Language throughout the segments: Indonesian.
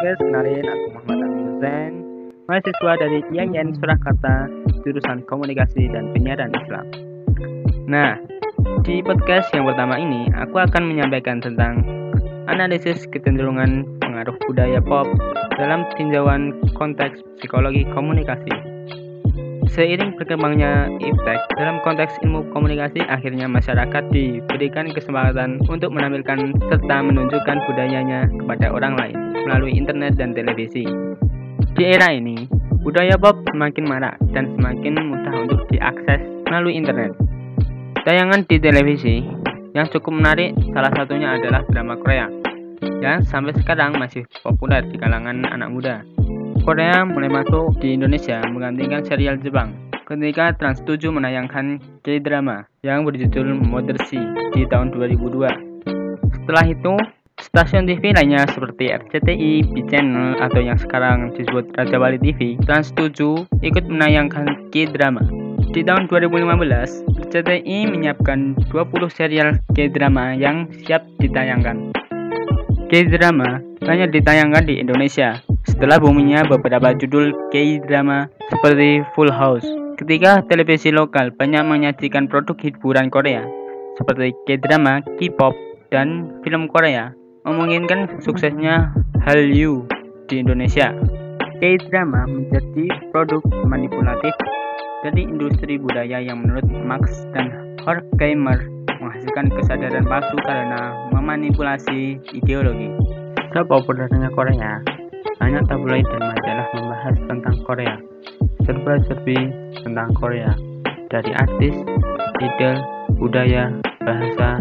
Guys, kenalin aku Muhammad Amin Hussein, mahasiswa dari IAIN Surakarta, jurusan Komunikasi dan Penyiaran Islam. Nah, di podcast yang pertama ini, aku akan menyampaikan tentang analisis kecenderungan pengaruh budaya pop dalam tinjauan konteks psikologi komunikasi. Seiring berkembangnya efek dalam konteks ilmu komunikasi, akhirnya masyarakat diberikan kesempatan untuk menampilkan serta menunjukkan budayanya kepada orang lain melalui internet dan televisi. Di era ini, budaya pop semakin marak dan semakin mudah untuk diakses melalui internet. Tayangan di televisi yang cukup menarik salah satunya adalah drama Korea yang sampai sekarang masih populer di kalangan anak muda. Korea mulai masuk di Indonesia menggantikan serial Jepang ketika Trans 7 menayangkan K-drama yang berjudul Mother Sea di tahun 2002. Setelah itu, stasiun TV lainnya seperti RCTI, B Channel, atau yang sekarang disebut Raja Wali TV, Trans 7 ikut menayangkan K-drama. Di tahun 2015, RCTI menyiapkan 20 serial K-drama yang siap ditayangkan. K-drama hanya ditayangkan di Indonesia setelah buminya beberapa judul K-drama seperti Full House. Ketika televisi lokal banyak menyajikan produk hiburan Korea seperti K-drama, K-pop, dan film Korea, memungkinkan suksesnya Hallyu di Indonesia. K-drama menjadi produk manipulatif dari industri budaya yang menurut Max dan Horkheimer menghasilkan kesadaran palsu karena memanipulasi ideologi. Sepopulernya Korea, banyak tabloid dan majalah membahas tentang Korea, serba-serbi tentang Korea, dari artis, idol, budaya, bahasa,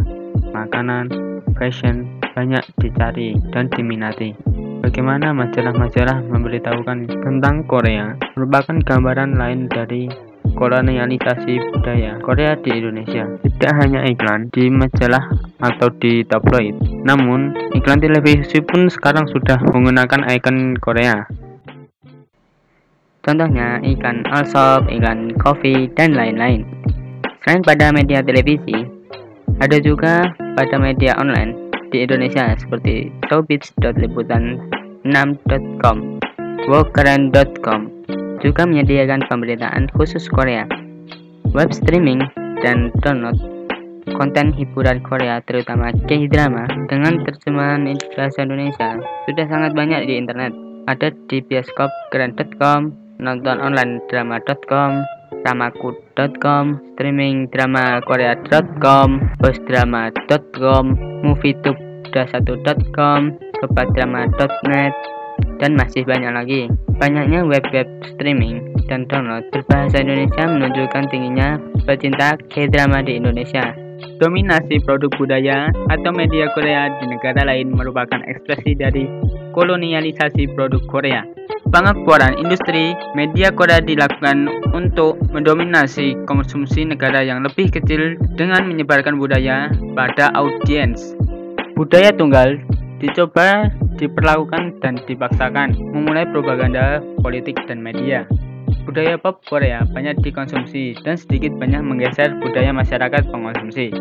makanan, fashion, banyak dicari dan diminati. Bagaimana majalah-majalah memberitahukan tentang Korea? Merupakan gambaran lain dari kolonialisasi budaya Korea di Indonesia. Tidak hanya iklan di majalah atau di tabloid, namun iklan televisi pun sekarang sudah menggunakan ikon Korea. Contohnya iklan Allshop, iklan coffee, dan lain-lain. Selain pada media televisi, ada juga pada media online di Indonesia seperti showbiz.liputan6.com, wokeren.com, juga menyediakan pemberitaan khusus Korea, web streaming, dan download konten hiburan Korea terutama K-drama dengan terjemahan bahasa Indonesia sudah sangat banyak di internet. Ada di bioskop keren.com, nonton online drama.com, ramaku.com, streaming drama korea.com, postdrama.com, movietube.1.com, sobatdrama.net, dan masih banyak lagi. Banyaknya web-web streaming dan download berbahasa Indonesia menunjukkan tingginya pecinta K-drama di Indonesia. Dominasi produk budaya atau media Korea di negara lain merupakan ekspresi dari kolonialisasi produk Korea. Pengakuan industri media Korea dilakukan untuk mendominasi konsumsi negara yang lebih kecil dengan menyebarkan budaya pada audiens. Budaya tunggal dicoba diperlakukan dan dipaksakan, memulai propaganda politik dan media. Budaya pop Korea banyak dikonsumsi dan sedikit banyak menggeser budaya masyarakat pengonsumsi.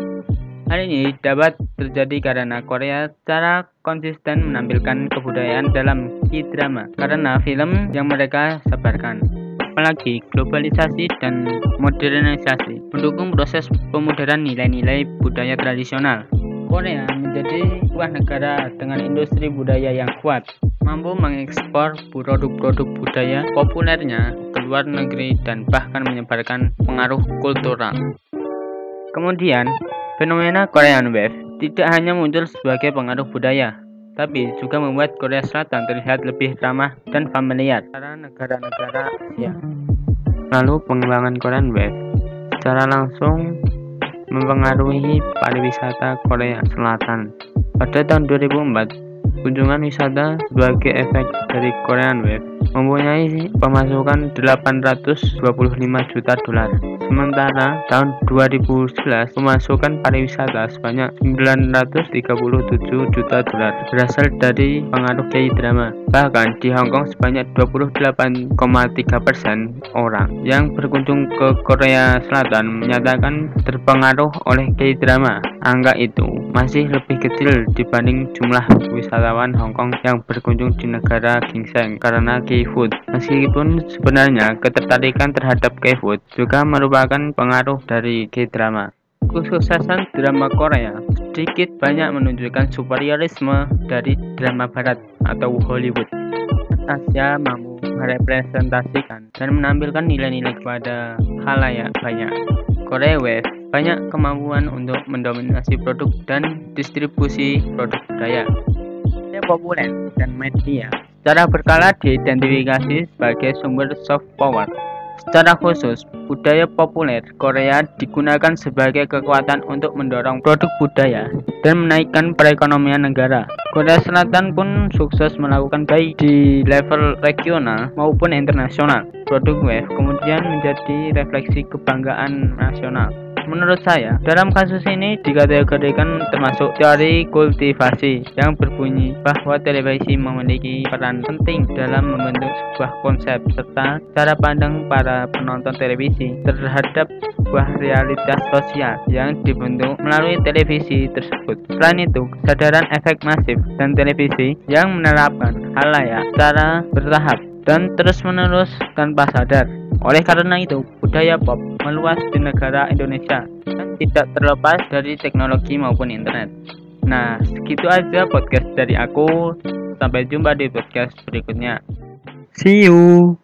Hal ini dapat terjadi karena Korea secara konsisten menampilkan kebudayaan dalam K-drama karena film yang mereka sebarkan. Apalagi globalisasi dan modernisasi mendukung proses pemudaran nilai-nilai budaya tradisional. Korea menjadi sebuah negara dengan industri budaya yang kuat, mampu mengekspor produk-produk budaya populernya ke luar negeri dan bahkan menyebarkan pengaruh kultural. Kemudian, fenomena Korean Wave tidak hanya muncul sebagai pengaruh budaya, tapi juga membuat Korea Selatan terlihat lebih ramah dan familiar para negara-negara Asia. Lalu pengembangan Korean Wave secara langsung mempengaruhi pariwisata Korea Selatan. Pada tahun 2004, kunjungan wisata sebagai efek dari Korean Wave mempunyai pemasukan 825 juta dolar. Sementara tahun 2011 pemasukan pariwisata sebanyak 937 juta dolar berasal dari pengaruh K-drama. Bahkan di Hong Kong sebanyak 28,3 persen orang yang berkunjung ke Korea Selatan menyatakan terpengaruh oleh K-drama. Angka itu masih lebih kecil dibanding jumlah wisatawan Hong Kong yang berkunjung di negara ginseng karena K-food. Meskipun sebenarnya ketertarikan terhadap K-food juga merupakan pengaruh dari K-drama. Kesuksesan drama Korea sedikit banyak menunjukkan superiorisme dari drama barat atau Hollywood. Asia mampu merepresentasikan dan menampilkan nilai-nilai kepada halayak banyak. Korea Wave banyak kemampuan untuk mendominasi produk dan distribusi produk budaya. Media populer dan media secara berkala diidentifikasi sebagai sumber soft power Secara khusus, budaya populer Korea digunakan sebagai kekuatan untuk mendorong produk budaya dan menaikkan perekonomian negara. Korea Selatan pun sukses melakukan baik di level regional maupun internasional. Produk wave kemudian menjadi refleksi kebanggaan nasional. Menurut saya, dalam kasus ini dikategorikan termasuk teori kultivasi yang berbunyi bahwa televisi memiliki peran penting dalam membentuk sebuah konsep serta cara pandang para penonton televisi terhadap sebuah realitas sosial yang dibentuk melalui televisi tersebut. Selain itu, kesadaran efek masif dan televisi yang menerapkan hal secara bertahap dan terus-menerus tanpa sadar. Oleh karena itu, budaya pop meluas di negara Indonesia dan tidak terlepas dari teknologi maupun internet. Nah, segitu aja podcast dari aku. Sampai jumpa di podcast berikutnya. See you.